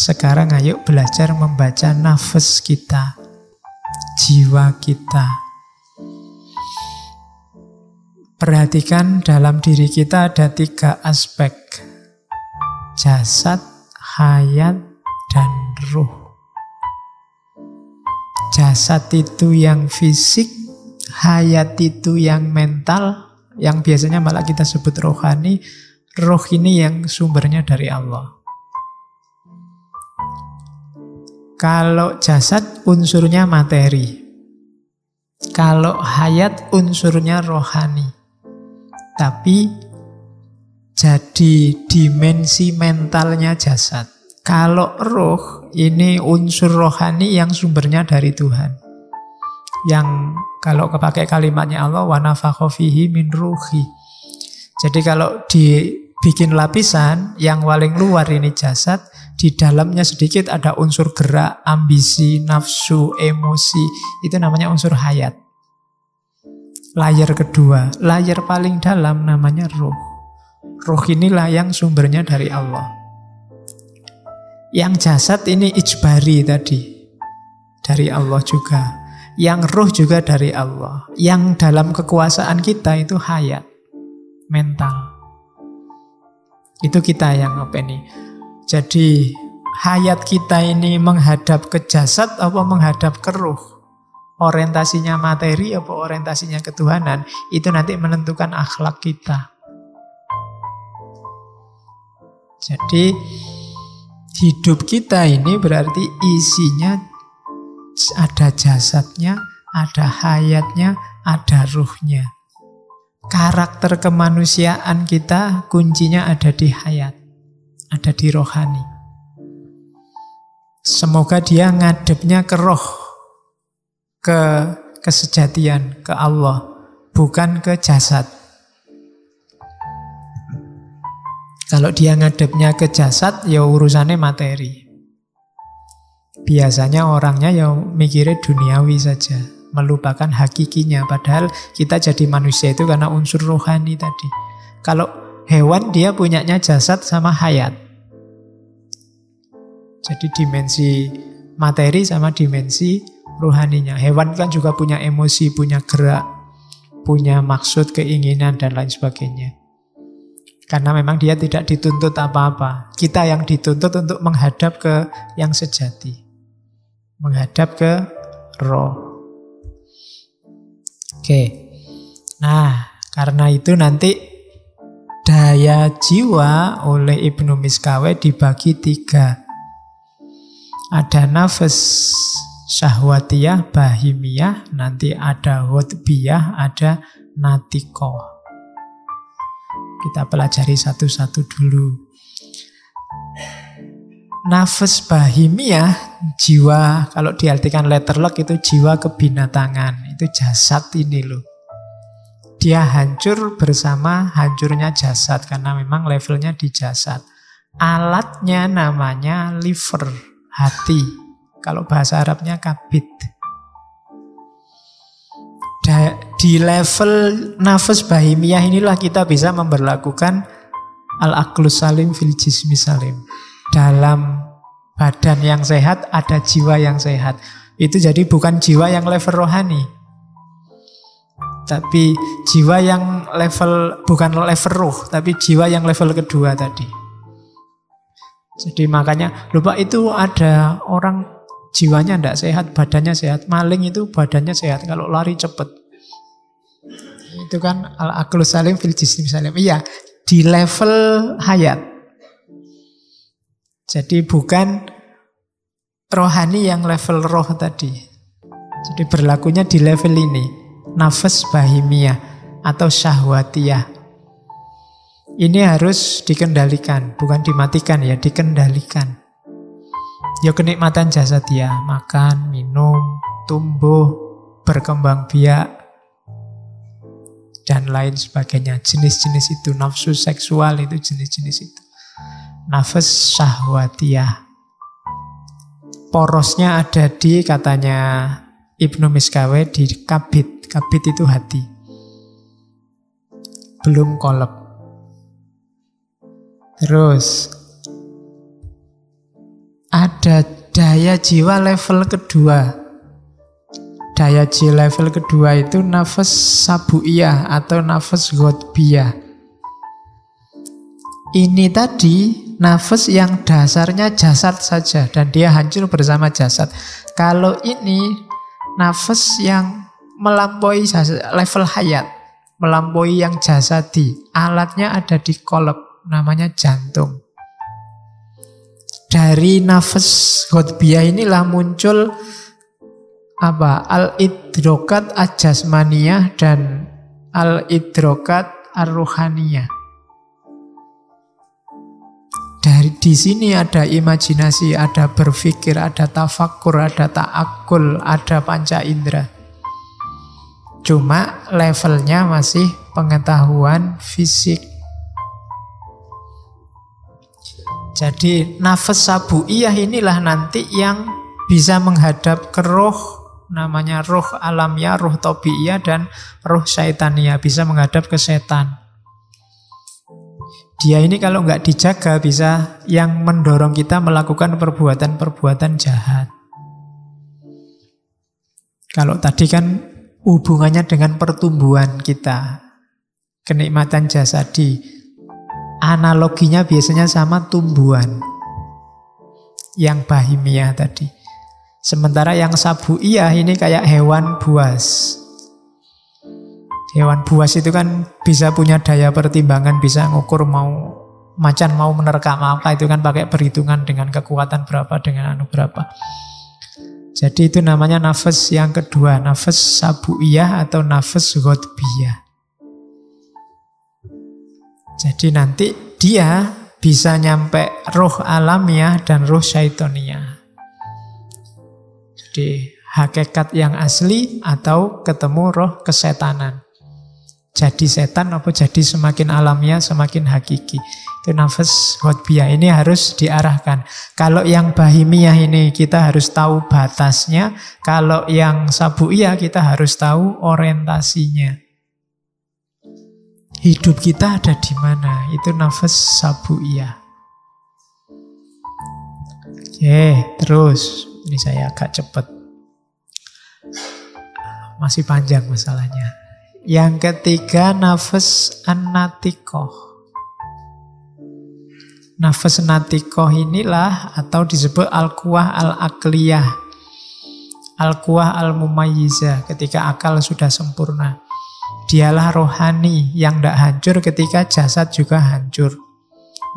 Sekarang ayo belajar membaca nafas kita, jiwa kita. Perhatikan dalam diri kita ada tiga aspek. Jasad, hayat, dan ruh. Jasad itu yang fisik, hayat itu yang mental, yang biasanya malah kita sebut rohani, roh ini yang sumbernya dari Allah. Kalau jasad unsurnya materi. Kalau hayat unsurnya rohani. Tapi jadi dimensi mentalnya jasad. Kalau roh ini unsur rohani yang sumbernya dari Tuhan. Yang kalau kepakai kalimatnya Allah wa min ruhi. Jadi kalau dibikin lapisan yang paling luar ini jasad, di dalamnya sedikit ada unsur gerak, ambisi, nafsu, emosi. Itu namanya unsur hayat. Layar kedua, layar paling dalam namanya roh. Roh inilah yang sumbernya dari Allah. Yang jasad ini ijbari tadi. Dari Allah juga. Yang roh juga dari Allah. Yang dalam kekuasaan kita itu hayat. Mental. Itu kita yang apa nih? Jadi hayat kita ini menghadap ke jasad apa menghadap ke ruh? Orientasinya materi apa orientasinya ketuhanan? Itu nanti menentukan akhlak kita. Jadi hidup kita ini berarti isinya ada jasadnya, ada hayatnya, ada ruhnya. Karakter kemanusiaan kita kuncinya ada di hayat ada di rohani. Semoga dia ngadepnya ke roh, ke kesejatian, ke Allah, bukan ke jasad. Kalau dia ngadepnya ke jasad, ya urusannya materi. Biasanya orangnya ya mikirnya duniawi saja, melupakan hakikinya. Padahal kita jadi manusia itu karena unsur rohani tadi. Kalau Hewan dia punyanya jasad sama hayat. Jadi dimensi materi sama dimensi rohaninya. Hewan kan juga punya emosi, punya gerak, punya maksud, keinginan, dan lain sebagainya. Karena memang dia tidak dituntut apa-apa. Kita yang dituntut untuk menghadap ke yang sejati. Menghadap ke roh. Oke. Nah, karena itu nanti daya jiwa oleh Ibnu Miskawe dibagi tiga. Ada nafas syahwatiyah, bahimiyah, nanti ada hudbiyah, ada natiko. Kita pelajari satu-satu dulu. Nafas bahimiyah, jiwa, kalau diartikan letterlock itu jiwa kebinatangan. Itu jasad ini loh dia hancur bersama hancurnya jasad karena memang levelnya di jasad. Alatnya namanya liver, hati. Kalau bahasa Arabnya kabit. Di level nafas bahimiyah inilah kita bisa memperlakukan al-aklus salim fil jismi salim. Dalam badan yang sehat ada jiwa yang sehat. Itu jadi bukan jiwa yang level rohani, tapi jiwa yang level bukan level ruh, tapi jiwa yang level kedua tadi. Jadi makanya lupa itu ada orang jiwanya tidak sehat, badannya sehat. Maling itu badannya sehat, kalau lari cepat. Itu kan al-aklu salim fil jismi salim. Iya, di level hayat. Jadi bukan rohani yang level roh tadi. Jadi berlakunya di level ini nafas bahimiyah atau syahwatiyah. Ini harus dikendalikan, bukan dimatikan ya, dikendalikan. Ya kenikmatan jasad ya, makan, minum, tumbuh, berkembang biak, dan lain sebagainya. Jenis-jenis itu, nafsu seksual itu jenis-jenis itu. Nafas syahwatiyah. Porosnya ada di katanya Ibnu Miskawe di kabit Kabit itu hati. Belum kolab. Terus ada daya jiwa level kedua. Daya jiwa level kedua itu nafas sabuiyah atau nafas godbiyah. Ini tadi nafas yang dasarnya jasad saja dan dia hancur bersama jasad. Kalau ini nafas yang melampaui level hayat, melampaui yang jasadi. Alatnya ada di kolab, namanya jantung. Dari nafas godbiyah inilah muncul apa al-idrokat ajasmaniyah dan al-idrokat ar-ruhaniyah. Dari di sini ada imajinasi, ada berpikir, ada tafakur, ada ta'akul, ada panca indera. Cuma levelnya masih pengetahuan fisik. Jadi nafas sabuiyah inilah nanti yang bisa menghadap ke roh namanya roh alamnya, roh tobiyah dan roh syaitania bisa menghadap ke setan. Dia ini kalau nggak dijaga bisa yang mendorong kita melakukan perbuatan-perbuatan jahat. Kalau tadi kan hubungannya dengan pertumbuhan kita, kenikmatan jasadi, analoginya biasanya sama tumbuhan yang bahimia tadi. Sementara yang sabu iya ini kayak hewan buas. Hewan buas itu kan bisa punya daya pertimbangan, bisa ngukur mau macan mau menerkam apa itu kan pakai perhitungan dengan kekuatan berapa dengan anu berapa. Jadi itu namanya nafas yang kedua, nafas iya atau nafas godbiyah. Jadi nanti dia bisa nyampe roh alamiah dan roh syaitonia di hakikat yang asli atau ketemu roh kesetanan. Jadi setan apa jadi semakin alamiah, semakin hakiki. Itu nafas hotbiyah ini harus diarahkan. Kalau yang bahimiyah ini kita harus tahu batasnya. Kalau yang sabuiyah kita harus tahu orientasinya. Hidup kita ada di mana? Itu nafas sabuiyah. Oke, terus ini saya agak cepat. Masih panjang masalahnya. Yang ketiga nafas anatikoh. Nafas natikoh inilah atau disebut al-kuah al-akliyah. Al-kuah al-mumayyizah ketika akal sudah sempurna. Dialah rohani yang tidak hancur ketika jasad juga hancur.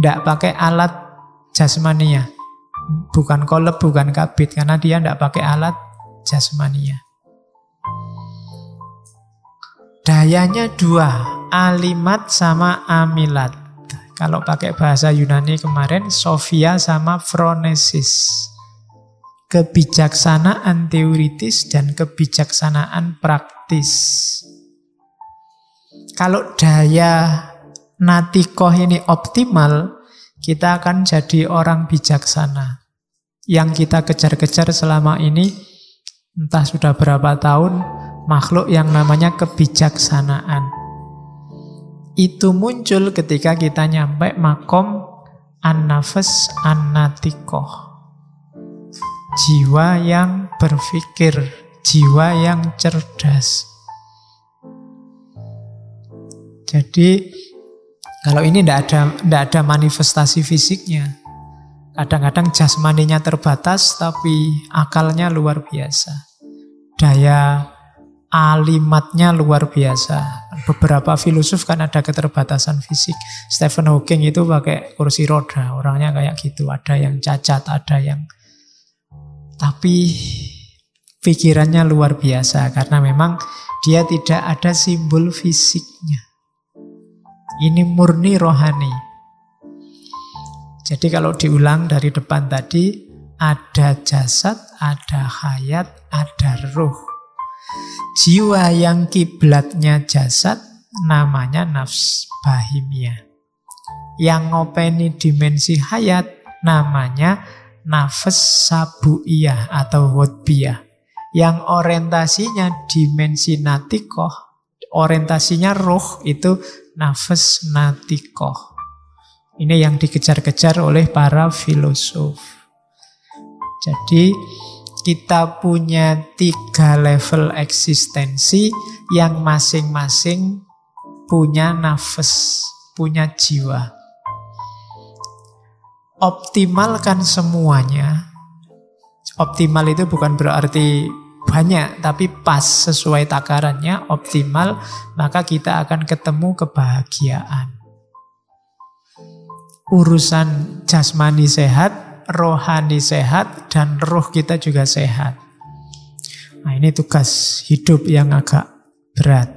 Tidak pakai alat jasmania bukan kolab, bukan kabit karena dia tidak pakai alat jasmania. Dayanya dua, alimat sama amilat. Kalau pakai bahasa Yunani kemarin, Sofia sama Phronesis. Kebijaksanaan teoritis dan kebijaksanaan praktis. Kalau daya natikoh ini optimal, kita akan jadi orang bijaksana yang kita kejar-kejar selama ini entah sudah berapa tahun makhluk yang namanya kebijaksanaan. Itu muncul ketika kita nyampe makom an-nafas. Jiwa yang berpikir, jiwa yang cerdas. Jadi kalau ini tidak ada, tidak ada manifestasi fisiknya, Kadang-kadang jasmaninya terbatas tapi akalnya luar biasa. Daya alimatnya luar biasa. Beberapa filosof kan ada keterbatasan fisik. Stephen Hawking itu pakai kursi roda, orangnya kayak gitu. Ada yang cacat, ada yang... Tapi pikirannya luar biasa karena memang dia tidak ada simbol fisiknya. Ini murni rohani. Jadi kalau diulang dari depan tadi, ada jasad, ada hayat, ada ruh. Jiwa yang kiblatnya jasad namanya nafs bahimia. Yang ngopeni dimensi hayat namanya nafas sabuiyah atau hodbiyah. Yang orientasinya dimensi natikoh, orientasinya ruh itu nafas natikoh. Ini yang dikejar-kejar oleh para filosof. Jadi kita punya tiga level eksistensi yang masing-masing punya nafas, punya jiwa. Optimalkan semuanya. Optimal itu bukan berarti banyak, tapi pas sesuai takarannya, optimal, maka kita akan ketemu kebahagiaan. Urusan jasmani sehat, rohani sehat, dan roh kita juga sehat. Nah ini tugas hidup yang agak berat.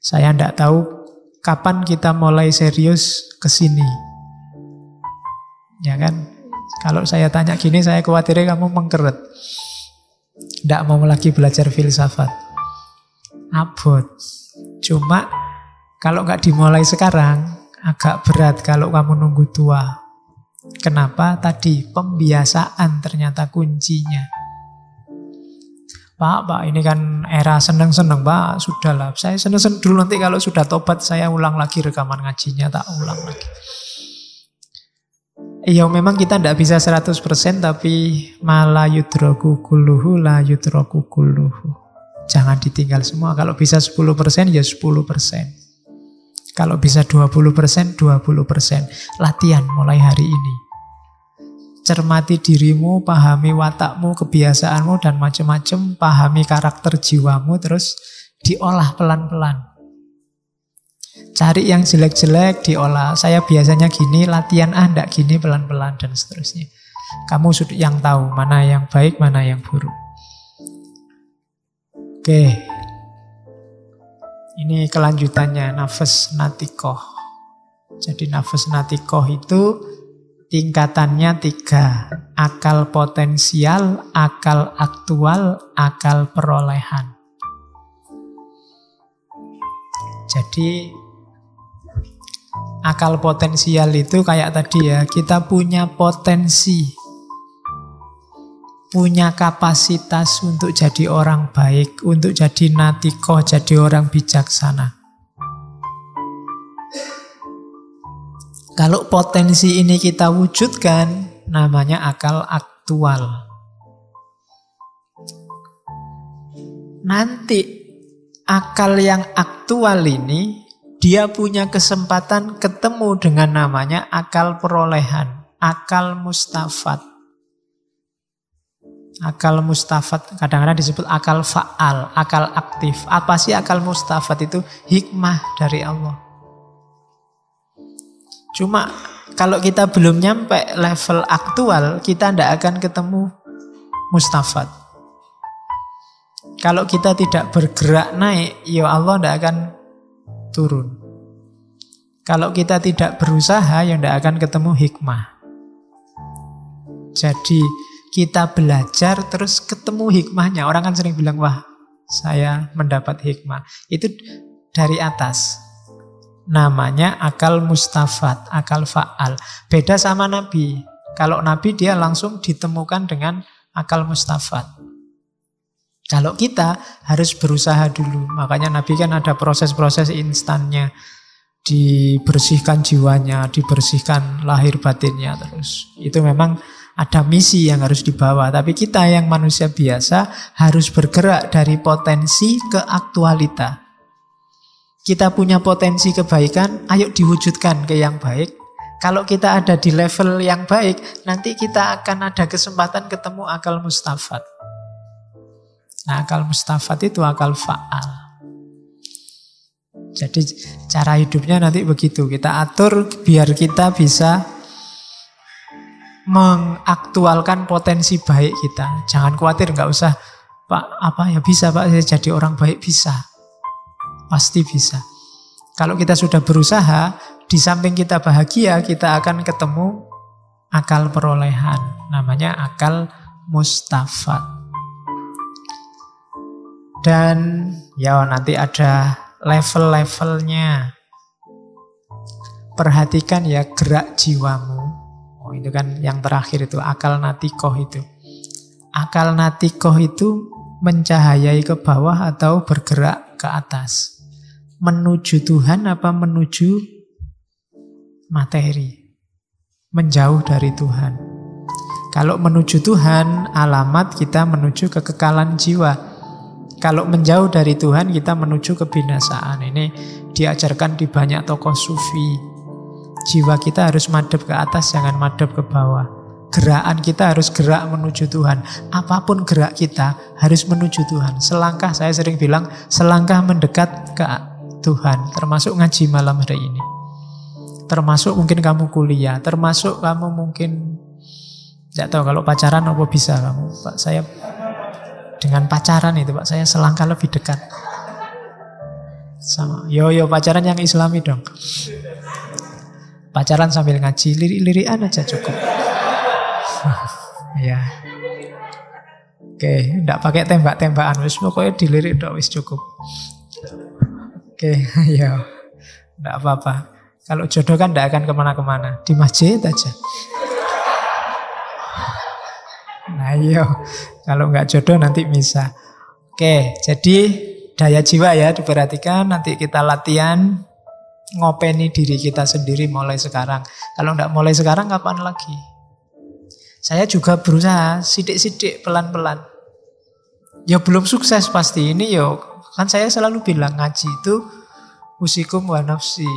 Saya tidak tahu kapan kita mulai serius ke sini. Ya kan? Kalau saya tanya gini, saya khawatir kamu mengkeret. Tidak mau lagi belajar filsafat. Abot. Cuma kalau nggak dimulai sekarang, agak berat kalau kamu nunggu tua. Kenapa? Tadi pembiasaan ternyata kuncinya. Pak, Pak, ini kan era seneng-seneng, Pak. Sudahlah, saya seneng-seneng dulu nanti kalau sudah tobat saya ulang lagi rekaman ngajinya, tak ulang lagi. Iya memang kita tidak bisa 100% tapi malah yudroku kuluhu la yudroku kuluhu. Jangan ditinggal semua. Kalau bisa 10% ya 10%. Kalau bisa 20%, 20%. Latihan mulai hari ini. Cermati dirimu, pahami watakmu, kebiasaanmu, dan macam-macam. Pahami karakter jiwamu, terus diolah pelan-pelan. Cari yang jelek-jelek, diolah. Saya biasanya gini, latihan ah, enggak gini, pelan-pelan, dan seterusnya. Kamu yang tahu mana yang baik, mana yang buruk. Oke, ini kelanjutannya nafas natikoh. Jadi nafas natikoh itu tingkatannya tiga. Akal potensial, akal aktual, akal perolehan. Jadi akal potensial itu kayak tadi ya, kita punya potensi punya kapasitas untuk jadi orang baik, untuk jadi natikoh, jadi orang bijaksana. Kalau potensi ini kita wujudkan, namanya akal aktual. Nanti akal yang aktual ini, dia punya kesempatan ketemu dengan namanya akal perolehan, akal mustafat. Akal mustafat kadang-kadang disebut akal faal, akal aktif. Apa sih akal mustafat itu? Hikmah dari Allah. Cuma kalau kita belum nyampe level aktual, kita tidak akan ketemu mustafat. Kalau kita tidak bergerak naik, ya Allah tidak akan turun. Kalau kita tidak berusaha, ya tidak akan ketemu hikmah. Jadi kita belajar terus ketemu hikmahnya. Orang kan sering bilang, wah saya mendapat hikmah. Itu dari atas. Namanya akal mustafat, akal fa'al. Beda sama Nabi. Kalau Nabi dia langsung ditemukan dengan akal mustafat. Kalau kita harus berusaha dulu. Makanya Nabi kan ada proses-proses instannya. Dibersihkan jiwanya, dibersihkan lahir batinnya terus. Itu memang ada misi yang harus dibawa. Tapi kita yang manusia biasa harus bergerak dari potensi ke aktualita. Kita punya potensi kebaikan, ayo diwujudkan ke yang baik. Kalau kita ada di level yang baik, nanti kita akan ada kesempatan ketemu akal mustafat. Nah, akal mustafat itu akal faal. Jadi cara hidupnya nanti begitu. Kita atur biar kita bisa mengaktualkan potensi baik kita. Jangan khawatir, nggak usah Pak apa ya bisa Pak saya jadi orang baik bisa, pasti bisa. Kalau kita sudah berusaha, di samping kita bahagia, kita akan ketemu akal perolehan, namanya akal mustafat. Dan ya nanti ada level-levelnya. Perhatikan ya gerak jiwamu itu kan yang terakhir itu akal natikoh itu. Akal natikoh itu mencahayai ke bawah atau bergerak ke atas. Menuju Tuhan apa menuju materi. Menjauh dari Tuhan. Kalau menuju Tuhan, alamat kita menuju kekekalan jiwa. Kalau menjauh dari Tuhan, kita menuju kebinasaan. Ini diajarkan di banyak tokoh sufi. Jiwa kita harus madep ke atas, jangan madep ke bawah. Gerakan kita harus gerak menuju Tuhan. Apa pun gerak kita harus menuju Tuhan. Selangkah, saya sering bilang, selangkah mendekat ke Tuhan. Termasuk ngaji malam hari ini. Termasuk mungkin kamu kuliah. Termasuk kamu mungkin tidak tahu kalau pacaran apa bisa kamu, Pak. Saya dengan pacaran itu, Pak, saya selangkah lebih dekat. Sama. Yo yo pacaran yang Islami dong. Pacaran sambil ngaji, lirik-lirikan aja cukup. ya. Oke, tidak pakai tembak-tembakan wis pokoknya dilirik dong wis cukup. Oke, ya. Tidak apa-apa. Kalau jodoh kan tidak akan ke mana-kemana. Di masjid aja. Nah iya, kalau nggak jodoh nanti bisa. Oke, jadi daya jiwa ya diperhatikan. Nanti kita latihan ngopeni diri kita sendiri mulai sekarang. Kalau nggak mulai sekarang kapan lagi? Saya juga berusaha sidik-sidik pelan-pelan. Ya belum sukses pasti ini yo. Kan saya selalu bilang ngaji itu usikum wa nafsi.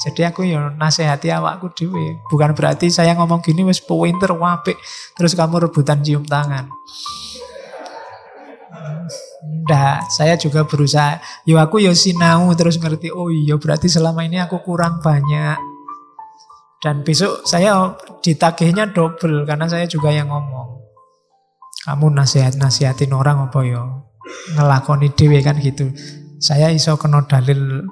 Jadi aku ya nasihati awakku dewe. Bukan berarti saya ngomong gini wis pointer wapik terus kamu rebutan cium tangan. Enggak, saya juga berusaha. Yo aku yo sinau terus ngerti. Oh iya berarti selama ini aku kurang banyak. Dan besok saya ditagihnya double karena saya juga yang ngomong. Kamu nasihat-nasihatin orang apa yo? Ngelakoni dewe kan gitu. Saya iso kena dalil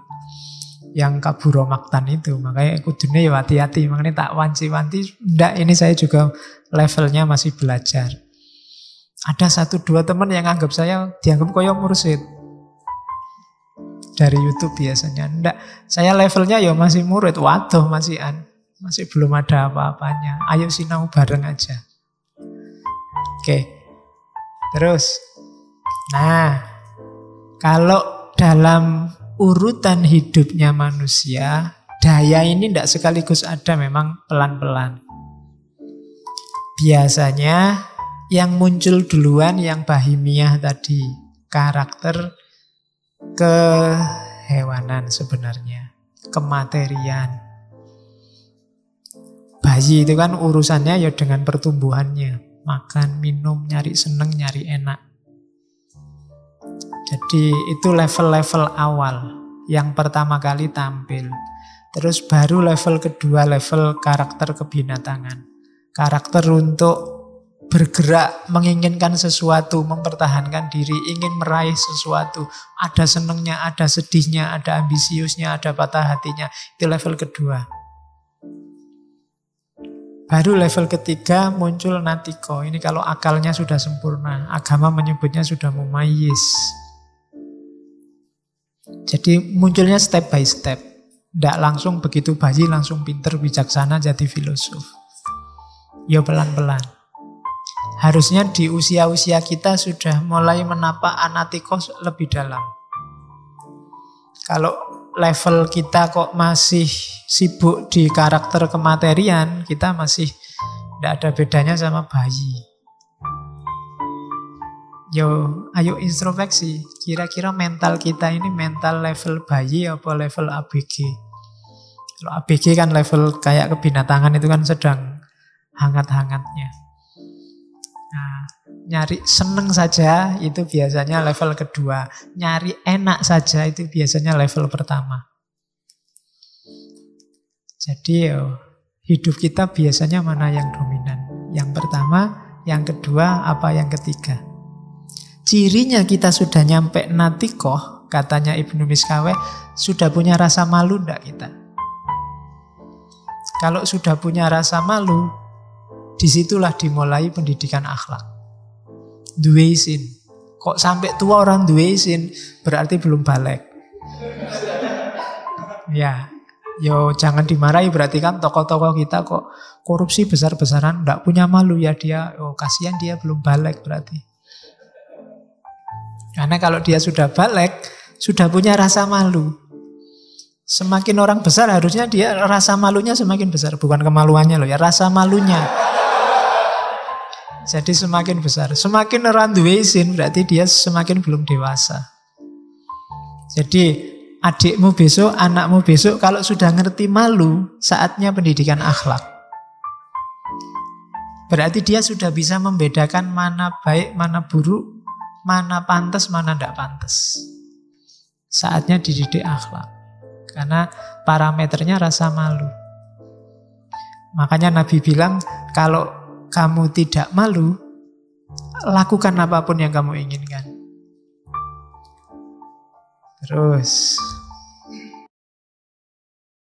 yang kaburo maktan itu. Makanya kudune ya hati-hati. Makanya tak wanci-wanci. Ndak ini saya juga levelnya masih belajar. Ada satu dua teman yang anggap saya dianggap koyo mursid. Dari Youtube biasanya. Ndak, saya levelnya ya masih murid. Waduh masih an. Masih belum ada apa-apanya. Ayo sinau bareng aja. Oke. Terus. Nah, kalau dalam urutan hidupnya manusia, daya ini tidak sekaligus ada, memang pelan-pelan. Biasanya yang muncul duluan yang bahimiah tadi, karakter kehewanan sebenarnya, kematerian. Bayi itu kan urusannya ya dengan pertumbuhannya, makan, minum, nyari seneng, nyari enak. Jadi itu level-level awal yang pertama kali tampil. Terus baru level kedua, level karakter kebinatangan. Karakter untuk bergerak, menginginkan sesuatu, mempertahankan diri, ingin meraih sesuatu. Ada senengnya, ada sedihnya, ada ambisiusnya, ada patah hatinya. Itu level kedua. Baru level ketiga muncul natiko. Ini kalau akalnya sudah sempurna. Agama menyebutnya sudah mumayis. Jadi munculnya step by step. Tidak langsung begitu bayi langsung pinter, bijaksana jadi filosof. Ya pelan-pelan. Harusnya di usia-usia kita sudah mulai menapak anatikos lebih dalam. Kalau level kita kok masih sibuk di karakter kematerian, kita masih tidak ada bedanya sama bayi. Yo, ayo introspeksi. Kira-kira mental kita ini mental level bayi apa level ABG? Kalau ABG kan level kayak kebinatangan itu kan sedang hangat-hangatnya. Nyari seneng saja itu biasanya level kedua. Nyari enak saja itu biasanya level pertama. Jadi hidup kita biasanya mana yang dominan? Yang pertama, yang kedua, apa yang ketiga? Cirinya kita sudah nyampe natikoh, katanya Ibnu Miskawe, sudah punya rasa malu ndak kita? Kalau sudah punya rasa malu, di situlah dimulai pendidikan akhlak. Dua isin. Kok sampai tua orang dua isin, berarti belum balik. Ya, yo jangan dimarahi berarti kan tokoh-tokoh kita kok korupsi besar-besaran, ndak punya malu ya dia, oh kasihan dia belum balik berarti. Karena kalau dia sudah balik, sudah punya rasa malu. Semakin orang besar harusnya dia rasa malunya semakin besar. Bukan kemaluannya loh ya, rasa malunya. Jadi semakin besar. Semakin orang duwe izin berarti dia semakin belum dewasa. Jadi adikmu besok, anakmu besok kalau sudah ngerti malu, saatnya pendidikan akhlak. Berarti dia sudah bisa membedakan mana baik, mana buruk, mana pantas, mana tidak pantas. Saatnya dididik akhlak. Karena parameternya rasa malu. Makanya Nabi bilang, kalau kamu tidak malu, lakukan apa pun yang kamu inginkan. Terus